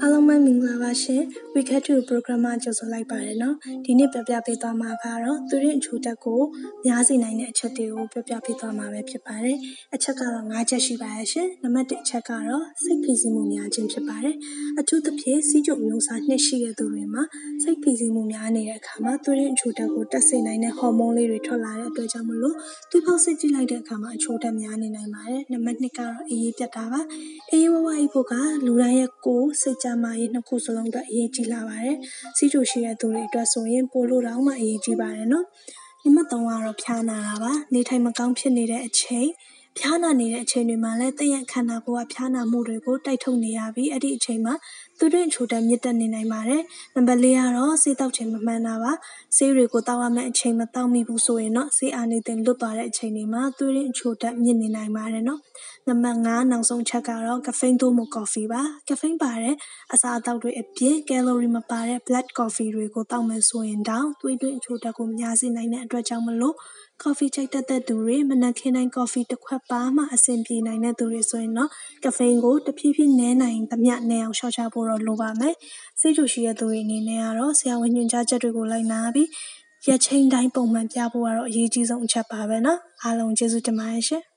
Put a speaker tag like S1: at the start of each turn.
S1: အားလုံးပဲမင်္ဂလာပါရှင် Wicket to Program မှာကြိုဆိုလိုက်ပါရနော်ဒီနေ့ပြပြပေးသွားမှာကတော့သူရင်အချိုတက်ကိုများစေနိုင်တဲ့အချက်တွေကိုပြပြပေးသွားမှာပဲဖြစ်ပါတယ်အချက်ကတော့၅ချက်ရှိပါရဲ့ရှင်နံပါတ်၁အချက်ကတော့စိတ်ဖိစီးမှုများခြင်းဖြစ်ပါတယ်အထူးသဖြင့်စီးကျုံမျိုးစားနှစ်ရှိတဲ့သူတွေမှာစိတ်ဖိစီးမှုများနေတဲ့အခါမှာသူရင်အချိုတက်ကိုတက်စေနိုင်တဲ့ဟော်မုန်းလေးတွေထွက်လာတဲ့အတွက်ကြောင့်မလို့သူဖောက်စစ်ကြည့်လိုက်တဲ့အခါမှာအချိုတက်များနေနိုင်ပါတယ်နံပါတ်၂ကတော့အေးအေးပြတ်တာပါအေးဝဝအိပ်ဖို့ကလူတိုင်းရဲ့ကိုယ်စိတ်ကြမ်းမာရေးနှစ်ခုစလုံးအတွက်အရေးကြီးလာပါတယ်။စီးကျူရှိတဲ့သူတွေအတွက်ဆိုရင်ပိုလို့တောင်မှအရေးကြီးပါတယ်နော်။နံပါတ်3ကတော့ဖျားနာတာပါ။နေထိုင်မကောင်းဖြစ်နေတဲ့အချိန် ဖျားနာနေတဲ့အချိန်တွေမှာလည်းတည့်ရက်ခန္ဓာကိုယ်ကဖျားနာမှုတွေကိုတိုက်ထုတ်နေရပြီးအဲ့ဒီအချိန်မှာသူတွင်ချိုတက်မြင့်တက်နေနိုင်ပါတယ်။နံပါတ်၄ကတော့ဆေးတောက်ချိန်မမှန်တာပါ။ဆေးတွေကိုတောက်ရမယ့်အချိန်မတောက်မိဘူးဆိုရင်တော့ဆေးအာနေတင်လွတ်သွားတဲ့အချိန်တွေမှာသူတွင်ချိုတက်မြင့်နေနိုင်ပါတယ်နော်။နံပါတ်5နောက်ဆုံးချက်ကတော့ကဖိန်းသို့မဟုတ်ကော်ဖီပါ။ကဖိန်းပါတဲ့အစားအသောက်တွေအပြင်ကယ်လိုရီမပါတဲ့ black coffee တွေကိုတောက်မယ်ဆိုရင်တောင်သွေးတွင်းအချိုတက်ကိုများစေနိုင်တဲ့အတွက်ကြောင့်မလို့ ကော်ဖီချိုက်တတ်တဲ့သူတွေမနက်ခင်းတိုင်းကော်ဖီတစ်ခွက်ပါမှအဆင်ပြေနိုင်တဲ့သူတွေဆိုရင်တော့ကဖိန်းကိုတဖြည်းဖြည်းနည်းနိုင်သမျှနည်းအောင်ရှော့ချဖို့တော့လိုပါမယ်။စိတ်ကြိုရှိတဲ့သူတွေအနေနဲ့ကတော့ဆရာဝန်ညွှန်ကြားချက်တွေကိုလိုက်နာပြီးရက်ချိန်တိုင်းပုံမှန်ပြဖို့ကတော့အရေးကြီးဆုံးအချက်ပါပဲနော်။အားလုံးကျေးဇူးတင်ပါတယ်ရှင်။